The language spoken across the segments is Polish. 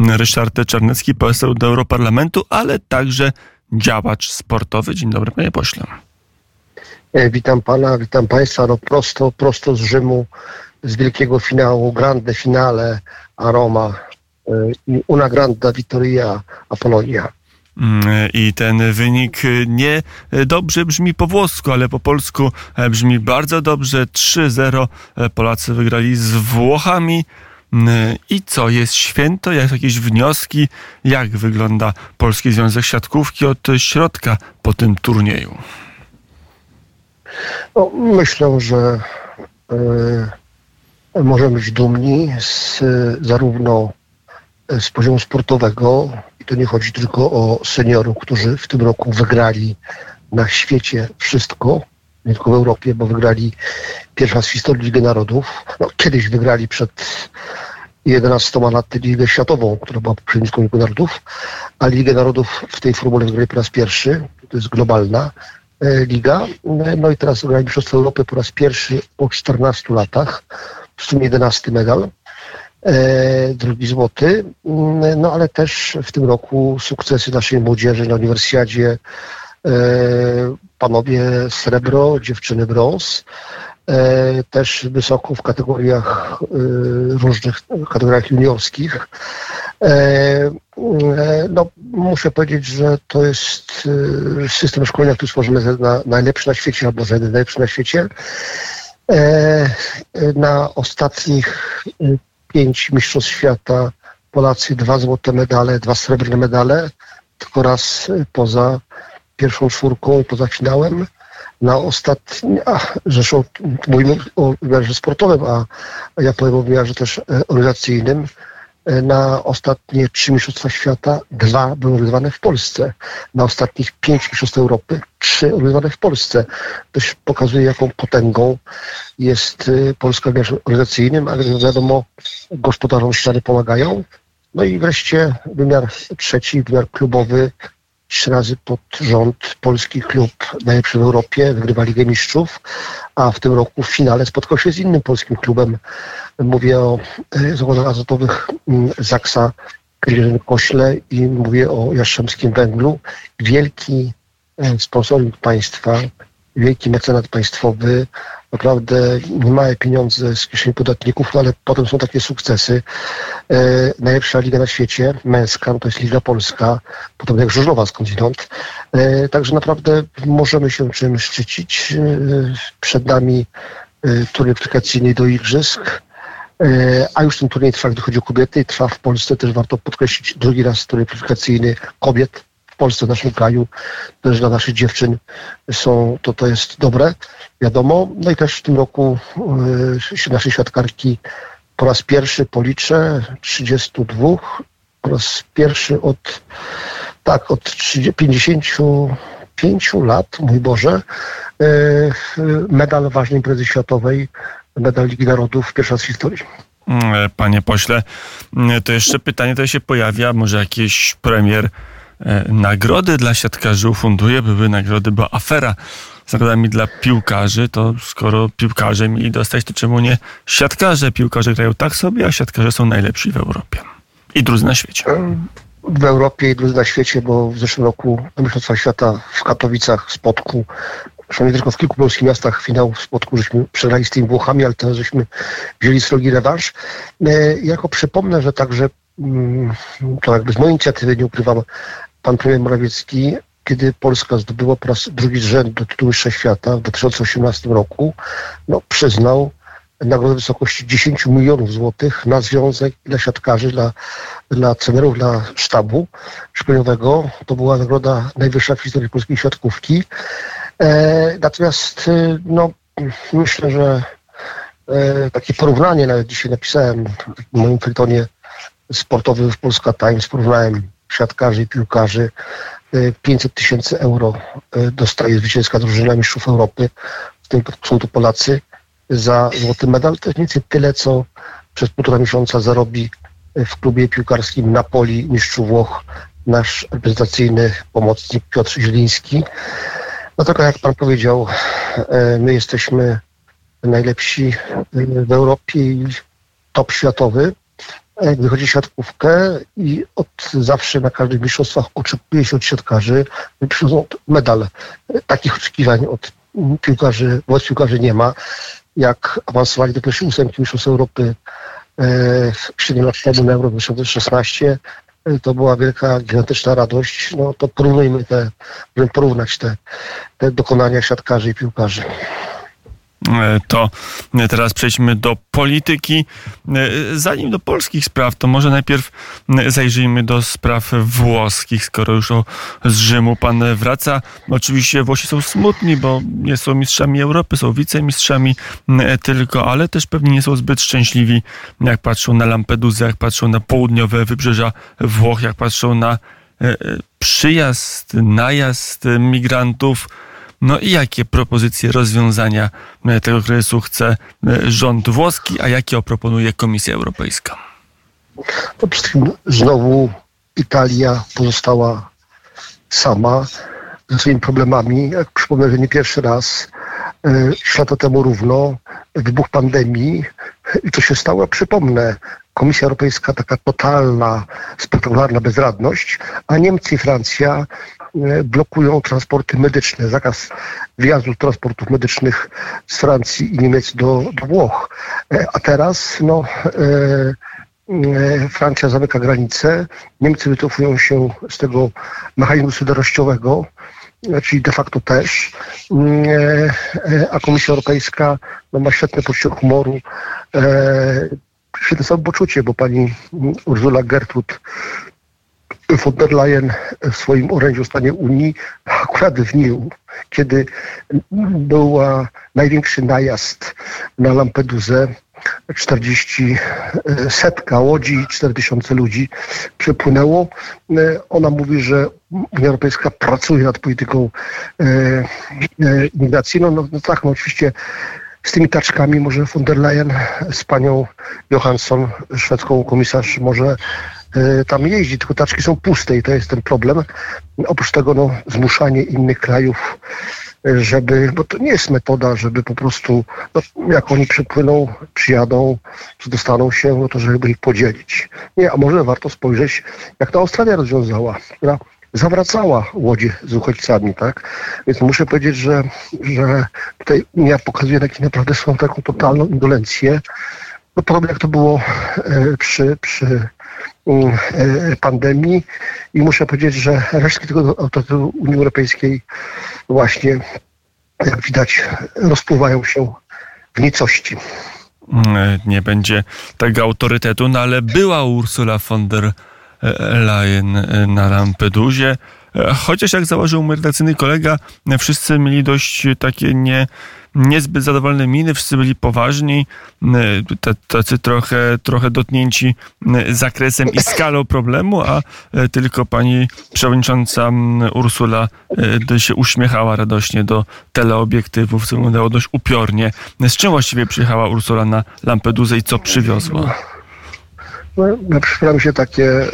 Ryszard Czarnecki, poseł do Europarlamentu, ale także działacz sportowy. Dzień dobry, panie pośle. E, witam pana, witam państwa. No prosto, prosto z Rzymu, z wielkiego finału, grande finale a Roma, e, una grande vittoria a Polonia. Mm, I ten wynik nie dobrze brzmi po włosku, ale po polsku brzmi bardzo dobrze. 3-0 Polacy wygrali z Włochami. Mm, I co, jest święto? Jak jakieś wnioski? Jak wygląda Polski Związek Siatkówki od środka po tym turnieju? No, myślę, że y, możemy być dumni z, zarówno z poziomu sportowego, i to nie chodzi tylko o seniorów, którzy w tym roku wygrali na świecie wszystko, nie tylko w Europie, bo wygrali pierwszy raz w historii Ligi Narodów. No, kiedyś wygrali przed 11 lat Ligę Światową, która była poprzedniczką Ligi Narodów, a Ligę Narodów w tej formule wygrali po raz pierwszy, to jest globalna e, liga. No i teraz wygrali Mistrzostwo Europy po raz pierwszy po 14 latach, w sumie 11 medal. E, drugi złoty, no ale też w tym roku sukcesy naszej młodzieży na uniwersjadzie e, panowie srebro, dziewczyny brąz, też wysoko w kategoriach e, różnych kategoriach juniorskich. E, no, muszę powiedzieć, że to jest system szkolenia, który stworzymy na, najlepszy na świecie, albo że najlepszy na świecie. Na ostatnich pięć mistrzostw świata Polacy dwa złote medale, dwa srebrne medale, tylko raz poza pierwszą czwórką poza finałem na ostatni, a zresztą mówimy o wymiarze sportowym, a ja powiem o wymiarze też e, organizacyjnym. E, na ostatnie trzy Mistrzostwa Świata dwa były organizowane w Polsce. Na ostatnich pięć Mistrzostw Europy trzy organizowane w Polsce. To się pokazuje, jaką potęgą jest e, Polska w wymiarze organizacyjnym, ale wiadomo, gospodarzom ściany pomagają. No i wreszcie wymiar trzeci, wymiar klubowy, trzy razy pod rząd polski klub najlepszy w Europie, wygrywa Ligę Mistrzów, a w tym roku w finale spotkał się z innym polskim klubem. Mówię o e, zakładach azotowych mm, Zaksa Kośle i mówię o Jastrzębskim Węglu. Wielki e, sponsoring państwa, wielki mecenat państwowy, naprawdę niemałe pieniądze z kieszeni podatników, no ale potem są takie sukcesy. E, najlepsza liga na świecie, męska, no to jest Liga Polska, potem jak Żużlowa skądinąd. E, także naprawdę możemy się czym szczycić. E, przed nami e, turniej aplikacyjny do Igrzysk. E, a już ten turniej trwa, gdy chodzi o kobiety, trwa w Polsce, też warto podkreślić drugi raz turniej kwalifikacyjny kobiet Polsce, w naszym kraju, też dla naszych dziewczyn są, to, to jest dobre, wiadomo. No i też w tym roku y, nasze świadkarki po raz pierwszy policzę 32, po raz pierwszy od, tak, od 30, 55 lat, mój Boże, y, medal ważnej imprezy światowej, medal Ligi Narodów, pierwsza z historii. Mm, panie pośle, mm, to jeszcze pytanie to się pojawia, może jakiś premier nagrody dla siatkarzy ufunduje, były nagrody, była afera z nagrodami dla piłkarzy, to skoro piłkarze mieli dostać, to czemu nie siatkarze? Piłkarze grają tak sobie, a siatkarze są najlepsi w Europie i drudzy na świecie. W Europie i drudzy na świecie, bo w zeszłym roku na Mistrzostwach Świata w Katowicach, zresztą nie tylko w kilku polskich miastach finał w Spodku, żeśmy przegrali z tymi Włochami, ale teraz żeśmy wzięli srogi rewanż. E, jako przypomnę, że także mm, to jakby z mojej inicjatywy, nie ukrywam, pan premier Morawiecki, kiedy Polska zdobyła po raz drugi z rzędu tytuł Mistrza Świata w 2018 roku, no, przyznał nagrodę w wysokości 10 milionów złotych na związek dla siatkarzy, dla, dla trenerów, dla sztabu szkoleniowego. To była nagroda najwyższa w historii polskiej siatkówki. E, natomiast e, no, myślę, że e, takie porównanie, nawet dzisiaj napisałem w moim feltonie sportowym w Polska Times, porównałem siatkarzy i piłkarzy. 500 y, tysięcy euro y, dostaje zwycięska drużyna mistrzów Europy, w tym są to Polacy, za złoty medal. To jest mniej więcej tyle, co przez półtora miesiąca zarobi w klubie piłkarskim Napoli mistrzów Włoch nasz reprezentacyjny pomocnik Piotr Zieliński. No tak jak pan powiedział, y, my jesteśmy najlepsi w Europie i top światowy. Wychodzi siatkówkę i od zawsze na każdych mistrzostwach oczekuje się od siatkarzy, przychodzą medale. Takich oczekiwań od piłkarzy, wobec piłkarzy nie ma. Jak awansowali do pierwszej ósemki Mistrzostw Europy 7 lat na Euro 2016, to była wielka, gigantyczna radość. No to porównujmy te, porównać te, te dokonania siatkarzy i piłkarzy. E, to teraz przejdźmy do polityki. E, zanim do polskich spraw, to może najpierw zajrzyjmy do spraw włoskich, skoro już o, z Rzymu pan wraca. Oczywiście Włosi są smutni, bo nie są mistrzami Europy, są wicemistrzami tylko, ale też pewnie nie są zbyt szczęśliwi, jak patrzą na Lampedusę, jak patrzą na południowe wybrzeża Włoch, jak patrzą na e, przyjazd, najazd migrantów no i jakie propozycje rozwiązania e, tego kryzysu chce e, rząd włoski, a jakie oproponuje Komisja Europejska? To przede wszystkim znowu Italia pozostała sama ze swoimi problemami. Jak przypomnę, że nie pierwszy raz, trzy lata temu równo, wybuch pandemii i to się stało, przypomnę, Komisja Europejska taka totalna, spektakularna bezradność, a Niemcy i Francja e, blokują transporty medyczne, zakaz wjazdu transportów medycznych z Francji i Niemiec do, do Włoch. E, a teraz no, e, Francja zamyka granice, Niemcy wycofują się z tego mechanizmu solidarnościowego, czyli de facto też, a Komisja Europejska no, ma świetne poczucie humoru, świetne samopoczucie, bo pani Ursula Gertrud von der Leyen w swoim orędziu stanie Unii akurat w dniu, kiedy była największy najazd na Lampedusę, 40 setka łodzi, 4000 ludzi przepłynęło. Ona mówi, że Unia Europejska pracuje nad polityką e, e, imigracji. No, no, no tak, no oczywiście z tymi taczkami może von der Leyen z panią Johansson, szwedzką komisarz, może tam jeździ, tylko taczki są puste i to jest ten problem. Oprócz tego no, zmuszanie innych krajów, żeby, bo to nie jest metoda, żeby po prostu, no, jak oni przypłyną, przyjadą, dostaną się, no to żeby ich podzielić. Nie, a może warto spojrzeć, jak to Australia rozwiązała, która zawracała łodzie z uchodźcami, tak? Więc muszę powiedzieć, że, że tutaj Unia pokazuje taki naprawdę swoją taką totalną indolencję. No, podobnie jak to było e, przy, przy e, pandemii i muszę powiedzieć, że resztki tego autorytetu Unii Europejskiej właśnie, jak widać, rozpływają się w nicości. Mm, nie będzie tego autorytetu, no ale była Ursula von der Leyen na Lampedusie. Chociaż jak założył mój kolega, wszyscy mieli dość takie nie, niezbyt zadowolone miny, wszyscy byli poważni, tacy trochę, trochę dotknięci zakresem i skalą problemu, a tylko pani przewodnicząca Ursula się uśmiechała radośnie do teleobiektywów, co wyglądało dość upiornie. Z czym właściwie przyjechała Ursula na Lampedusę i co przywiozła? no, mi się takie y,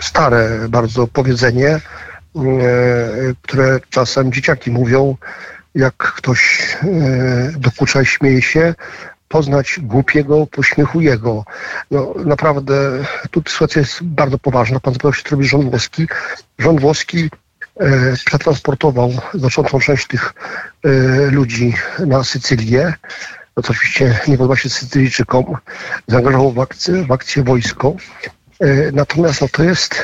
stare bardzo powiedzenie, y, które czasem dzieciaki mówią, jak ktoś y, dokucza śmieje się, poznać głupiego po śmiechu jego. No, naprawdę tu sytuacja jest bardzo poważna. Pan zapytał się, co robi rząd włoski. Rząd włoski przetransportował znaczącą część tych ludzi na Sycylię to co oczywiście nie podoba się Sycylijczykom, zaangażował w akcję, w akcję wojsko. E, natomiast no, to jest,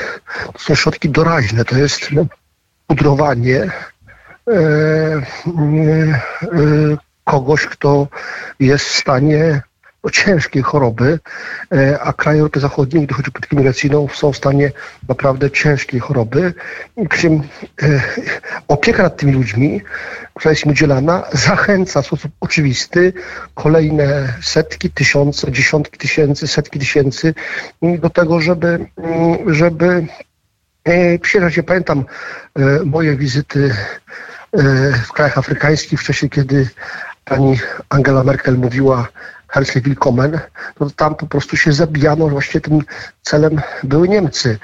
to są środki doraźne, to jest no, pudrowanie e, e, kogoś, kto jest w stanie o ciężkie choroby, e, a kraje Europy Zachodniej, gdy chodzi o politykę migracyjną, są w stanie naprawdę ciężkiej choroby. E, opieka nad tymi ludźmi, która jest im udzielana, zachęca w sposób oczywisty kolejne setki, tysiące, dziesiątki tysięcy, setki tysięcy do tego, żeby, żeby e, przyjeżdżać. Ja pamiętam moje wizyty w krajach afrykańskich w czasie, kiedy pani Angela Merkel mówiła Herzlich Willkommen, to tam po prostu się zabijano. Właśnie tym celem były Niemcy,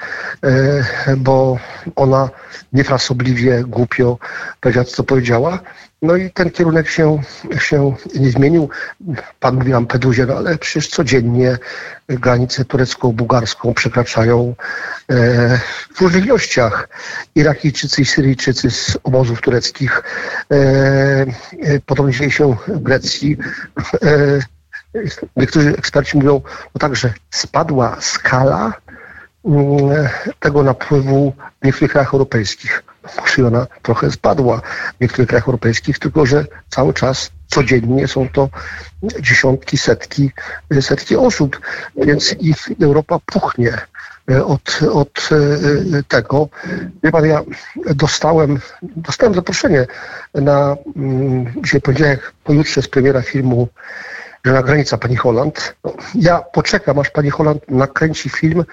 e, bo ona niefrasobliwie, głupio powiedziała, co powiedziała. No i ten kierunek się, się nie zmienił. Pan o Lampedusie, no ale przecież codziennie granicę turecko-bułgarską przekraczają e, w różnych ilościach Irakijczycy i Syryjczycy z obozów tureckich. E, e, podobnie dzieje się w Grecji. E, niektórzy eksperci mówią, no tak, że spadła skala mm, tego napływu w niektórych krajach europejskich. Może ona trochę spadła w niektórych krajach europejskich, tylko że cały czas, codziennie są to dziesiątki, setki, setki osób, więc i Europa puchnie od, od e, tego. Wie pan, ja dostałem, dostałem zaproszenie na mm, dzisiaj poniedziałek, pojutrze z premiera filmu że granica pani Holland. Ja poczekam, aż pani Holland nakręci film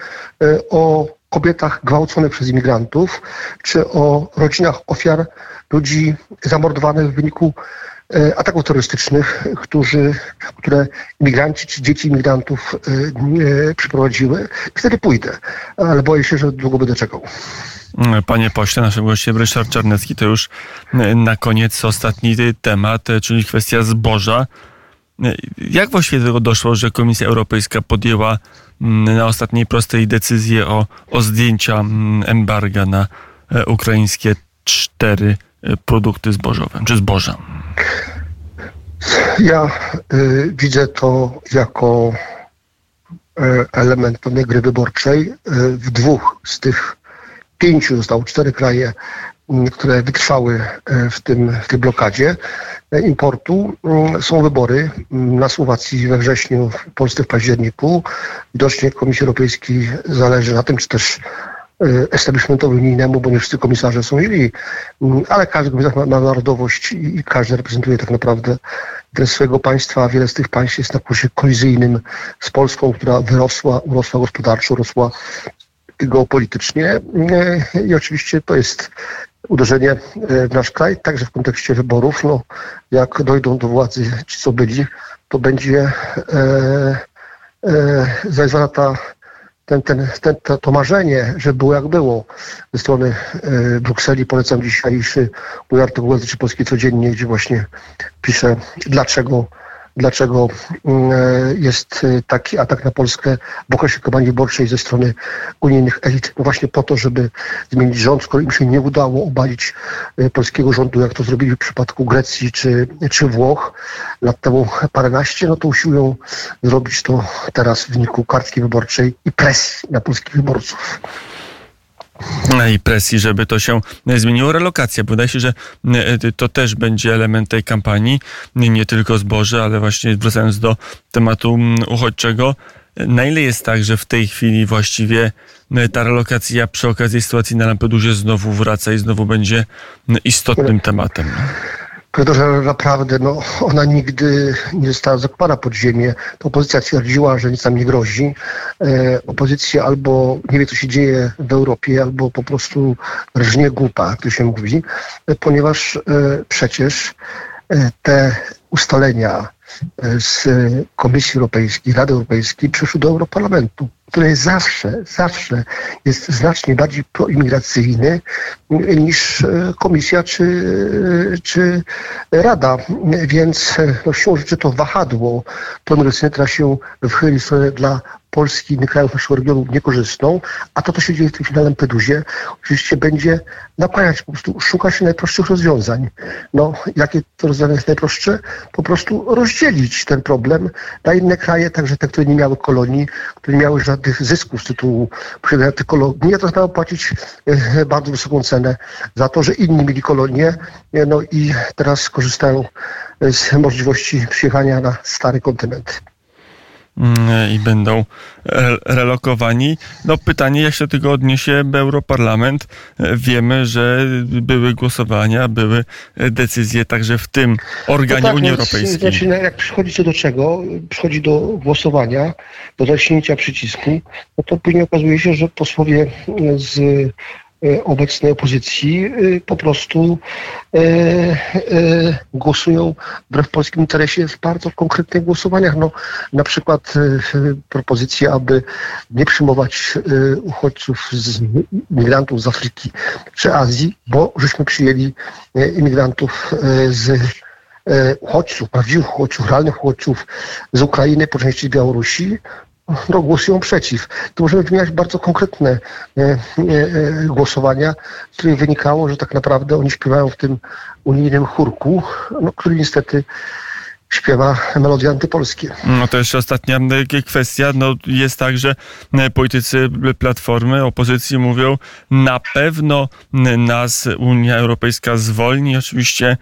e, o kobietach gwałconych przez imigrantów, czy o rodzinach ofiar ludzi zamordowanych w wyniku e, ataków terrorystycznych, którzy, które imigranci czy dzieci imigrantów e, przyprowadziły. Wtedy pójdę, ale boję się, że długo będę czekał. Panie pośle, naszym gościem Ryszard Czarnecki to już na koniec ostatni temat, czyli kwestia zboża. Jak właściwie do tego doszło, że Komisja Europejska podjęła mm, na ostatniej prostej decyzję o, o zdjęcia mm, embarga na e, ukraińskie cztery e, produkty zbożowe, czy zboża? Ja y, widzę to jako element pewnej gry wyborczej. W dwóch z tych pięciu zostało cztery kraje które wytrwały e, w, tym, w tej blokadzie e, importu. Mm, są wybory mm, na Słowacji we wrześniu, w Polsce w październiku. Widocznie Komisji Europejskiej zależy na tym, czy też e, establishmentowi unijnemu, bo nie wszyscy komisarze są źli, mm, ale każdy komisarz ma, ma narodowość i, każdy reprezentuje tak naprawdę interes swojego państwa, wiele z tych państw jest na kursie kolizyjnym z Polską, która wyrosła, urosła gospodarczo, urosła geopolitycznie i oczywiście to jest uderzenie e, w nasz kraj, także w kontekście wyborów. No, jak dojdą do władzy ci, co byli, to będzie e, e, ta, ten, ten, ten, to, to marzenie, że było jak było ze strony e, Brukseli. Polecam dzisiejszy mój artykuł Gazety Polskiej Codziennie, gdzie właśnie piszę, dlaczego dlaczego mm, e, jest e, taki atak na Polskę w okresie kampanii wyborczej ze strony unijnych elit. No właśnie po to, żeby zmienić rząd, skoro im się nie udało obalić e, polskiego rządu, jak to zrobili w przypadku Grecji czy, czy Włoch lat temu paręnaście, no to usiłują zrobić to teraz w wyniku kartki wyborczej i presji na polskich wyborców i presji, żeby to się zmieniło. Relokacja, wydaje się, że e, to też będzie element tej kampanii, nie tylko zboże, ale właśnie wracając do tematu uchodźczego, na ile jest tak, że w tej chwili właściwie ta relokacja przy okazji sytuacji na Lampedusie znowu wraca i znowu będzie istotnym tematem? Że naprawdę no, ona nigdy nie została zakopana pod ziemię. To opozycja twierdziła, że nic nam nie grozi. E, opozycja albo nie wie, co się dzieje w Europie, albo po prostu rżnie głupa, jak to się mówi, e, ponieważ e, przecież e, te ustalenia e, z Komisji Europejskiej, Rady Europejskiej przyszły do Europarlamentu który zawsze, zawsze jest znacznie bardziej proimigracyjny niż e, komisja czy, e, czy rada. Więc e, no, siłą rzeczy to wahadło proimigracyjne teraz się wychyli dla Polski, innych krajów naszego regionu niekorzystną, a to, co się dzieje w tym finale Lampedusie, oczywiście będzie nakłaniać, po prostu szukać najprostszych rozwiązań. No, jakie to rozwiązanie jest najprostsze? Po prostu rozdzielić ten problem na inne kraje, także te, które nie miały kolonii, które nie miały żadnych zysków z tytułu posiadania tych kolonii, to mają płacić e, bardzo wysoką cenę za to, że inni mieli kolonie, no i teraz korzystają z możliwości przyjechania na stary kontynent. Mm, i będą relokowani. No pytanie, jak się do tego odniesie Europarlament. Wiemy, że były głosowania, były decyzje także w tym organie no tak, Unii Europejskiej. Znaczy, jak przychodzicie do czego? Przychodzi do głosowania, do zaśnięcia przycisku, no to później okazuje się, że posłowie z obecnej opozycji e, po prostu e, e, głosują wbrew polskim interesie w bardzo konkretnych głosowaniach. No, na przykład e, propozycja, aby nie przyjmować e, uchodźców z migrantów z Afryki czy Azji, bo żeśmy przyjęli e, imigrantów e, z e, uchodźców, prawdziwych uchodźców, realnych uchodźców z Ukrainy, po części z Białorusi, no, głosują przeciw. To możemy wymieniać bardzo konkretne e, e, e, głosowania, z których wynikało, że tak naprawdę oni śpiewają w tym unijnym chórku, no, który niestety śpiewa melodie antypolskie. No to jeszcze ostatnia e, kwestia. No jest tak, że e, politycy Platformy, opozycji mówią, na pewno n- nas Unia Europejska zwolni. Oczywiście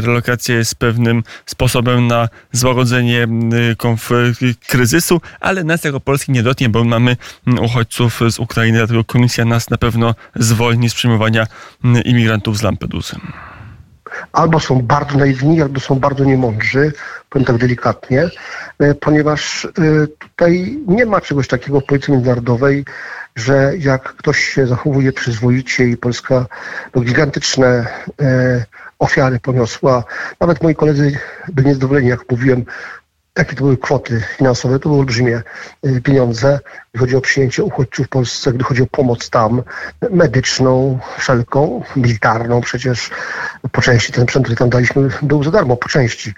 relokacja jest pewnym sposobem na złagodzenie kryzysu, ale nas jako Polski nie dotknie, bo mamy uchodźców z Ukrainy, dlatego komisja nas na pewno zwolni z przyjmowania imigrantów z Lampedusy. Albo są bardzo naiwni, albo są bardzo niemądrzy, powiem tak delikatnie, e, ponieważ e, tutaj nie ma czegoś takiego w polityce międzynarodowej, że jak ktoś się zachowuje przyzwoicie i Polska no, gigantyczne e, ofiary poniosła, nawet moi koledzy byli niezadowoleni, jak mówiłem, jakie to były kwoty finansowe, to były olbrzymie e, pieniądze, gdy chodzi o przyjęcie uchodźców w Polsce, gdy chodzi o pomoc tam, medyczną, wszelką, militarną przecież, po części ten sprzęt, który tam daliśmy, był za darmo, po części,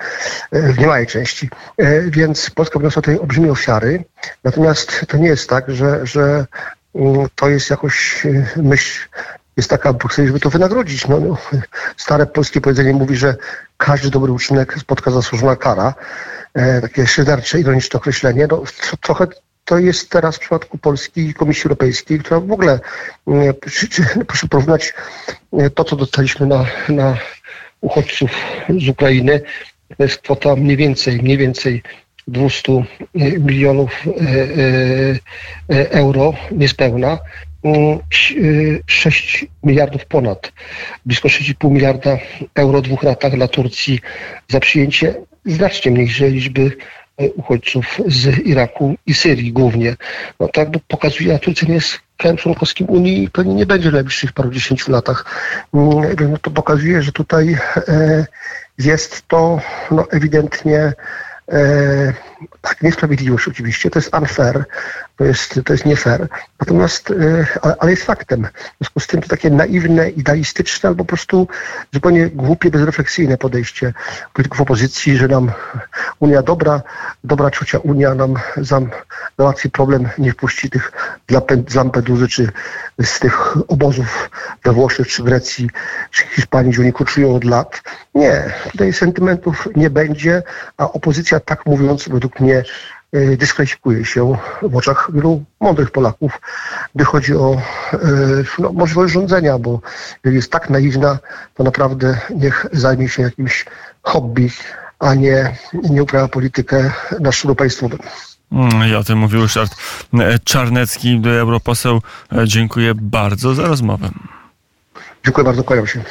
e, w niemałej części. E, Więc Polska poniosła tutaj olbrzymie ofiary, natomiast to nie jest tak, że, że mm, to jest jakoś myśl jest taka, chcę, żeby to wynagrodzić. No, no, stare polskie powiedzenie mówi, że każdy dobry uczynek spotka zasłużona kara. E, takie szydercze, ironiczne określenie. No, tro- trochę to jest teraz w przypadku Polski i Komisji Europejskiej, która w ogóle, mm, czy, czy, proszę porównać e, to, co dostaliśmy na, na uchodźców z Ukrainy, to jest kwota mniej więcej, mniej więcej 200 milionów e, e, euro, niespełna. Mm, ś- e, 6 miliardów ponad, blisko 6,5 miliarda euro w dwóch latach dla Turcji za przyjęcie znacznie mniejszej liczby e, uchodźców z Iraku i Syrii głównie. No to jakby pokazuje, a Turcja nie jest krajem członkowskim Unii i pewnie nie będzie w najbliższych paru dziesięciu latach. Mm, No to pokazuje, że tutaj e, jest to no, ewidentnie e, tak, niesprawiedliwość oczywiście, to jest unfair, to jest, to jest nie fair, natomiast, e, ale, ale jest faktem. W związku z tym to takie naiwne, idealistyczne albo po prostu zupełnie głupie, bezrefleksyjne podejście polityków opozycji, że nam Unia dobra, dobra ciocia Unia nam załatwi problem, nie wpuści tych Lampe- z Lampedusy czy z tych obozów we Włoszech, czy Grecji, czy Hiszpanii, gdzie oni koczują od lat. Nie, tutaj sentymentów nie będzie, a opozycja tak mówiąc według mnie e, dyskwalifikuje się w oczach wielu mądrych Polaków, gdy chodzi o e, no, możliwość rządzenia, bo jeżeli jest tak naiwna, to naprawdę niech zajmie się jakimś hobby, a nie, nie uprawia politykę na szczeblu państwowym. Mm, I o tym mówił Ryszard e, Czarnecki, europoseł. E, Dziękuję bardzo za rozmowę. Dziękuję bardzo, kłaniam się.